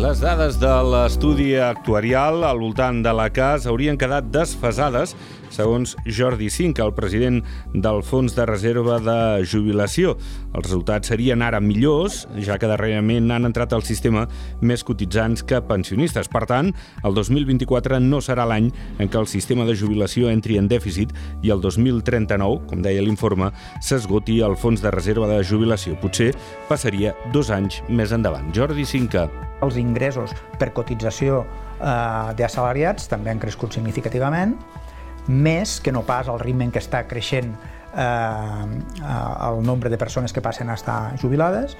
Les dades de l'estudi actuarial al voltant de la CAS haurien quedat desfasades, segons Jordi Cinc, el president del Fons de Reserva de Jubilació. Els resultats serien ara millors, ja que darrerament han entrat al sistema més cotitzants que pensionistes. Per tant, el 2024 no serà l'any en què el sistema de jubilació entri en dèficit i el 2039, com deia l'informe, s'esgoti el Fons de Reserva de Jubilació. Potser passaria dos anys més endavant. Jordi Cinca els ingressos per cotització eh, d'assalariats també han crescut significativament, més que no pas al ritme en què està creixent eh, el nombre de persones que passen a estar jubilades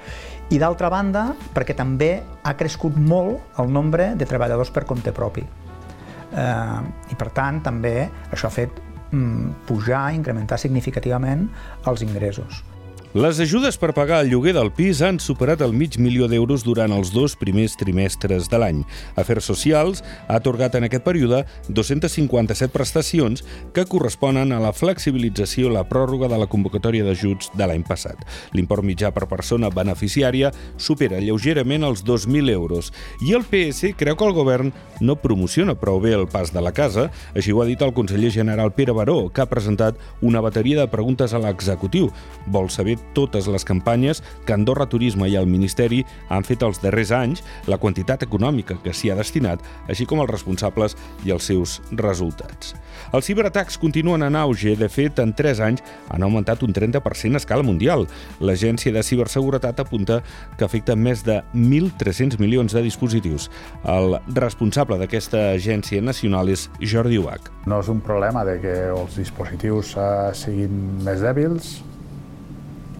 i d'altra banda perquè també ha crescut molt el nombre de treballadors per compte propi eh, i per tant també això ha fet mm, pujar, incrementar significativament els ingressos. Les ajudes per pagar el lloguer del pis han superat el mig milió d'euros durant els dos primers trimestres de l'any. Afers Socials ha atorgat en aquest període 257 prestacions que corresponen a la flexibilització i la pròrroga de la convocatòria d'ajuts de l'any passat. L'import mitjà per persona beneficiària supera lleugerament els 2.000 euros i el PS creu que el govern no promociona prou bé el pas de la casa, així ho ha dit el conseller general Pere Baró, que ha presentat una bateria de preguntes a l'executiu. Vol saber totes les campanyes que Andorra Turisme i el Ministeri han fet els darrers anys, la quantitat econòmica que s'hi ha destinat, així com els responsables i els seus resultats. Els ciberatacs continuen en auge. De fet, en 3 anys han augmentat un 30% a escala mundial. L'Agència de Ciberseguretat apunta que afecta més de 1.300 milions de dispositius. El responsable d'aquesta agència nacional és Jordi Uach. No és un problema de que els dispositius eh, siguin més dèbils,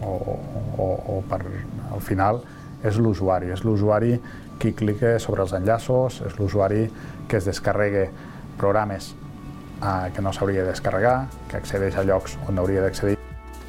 o, o, o per, al final és l'usuari, és l'usuari qui clica sobre els enllaços, és l'usuari que es descarregue programes eh, que no s'hauria de descarregar, que accedeix a llocs on hauria d'accedir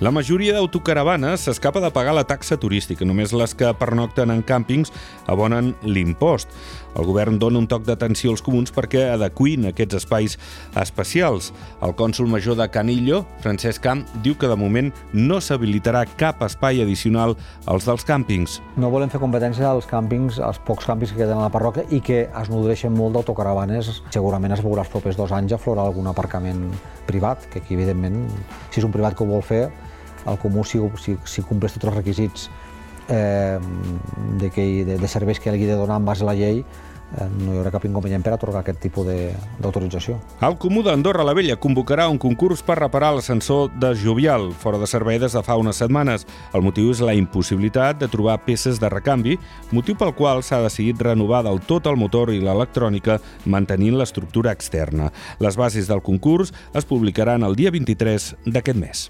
la majoria d'autocaravanes s'escapa de pagar la taxa turística. Només les que pernocten en càmpings abonen l'impost. El govern dona un toc d'atenció als comuns perquè adequin aquests espais especials. El cònsul major de Canillo, Francesc Camp, diu que de moment no s'habilitarà cap espai addicional als dels càmpings. No volem fer competència als càmpings, als pocs càmpings que queden a la parròquia i que es nodreixen molt d'autocaravanes. Segurament es veurà els propers dos anys aflorar algun aparcament privat, que aquí, evidentment, si és un privat que ho vol fer, el comú, si, si, si compleix tots els requisits eh, de, que, de, de serveis que hagi de donar en base a la llei, eh, no hi haurà cap inconvenient per atorgar aquest tipus d'autorització. El Comú d'Andorra la Vella convocarà un concurs per reparar l'ascensor de Jovial, fora de servei des de fa unes setmanes. El motiu és la impossibilitat de trobar peces de recanvi, motiu pel qual s'ha decidit renovar del tot el motor i l'electrònica mantenint l'estructura externa. Les bases del concurs es publicaran el dia 23 d'aquest mes.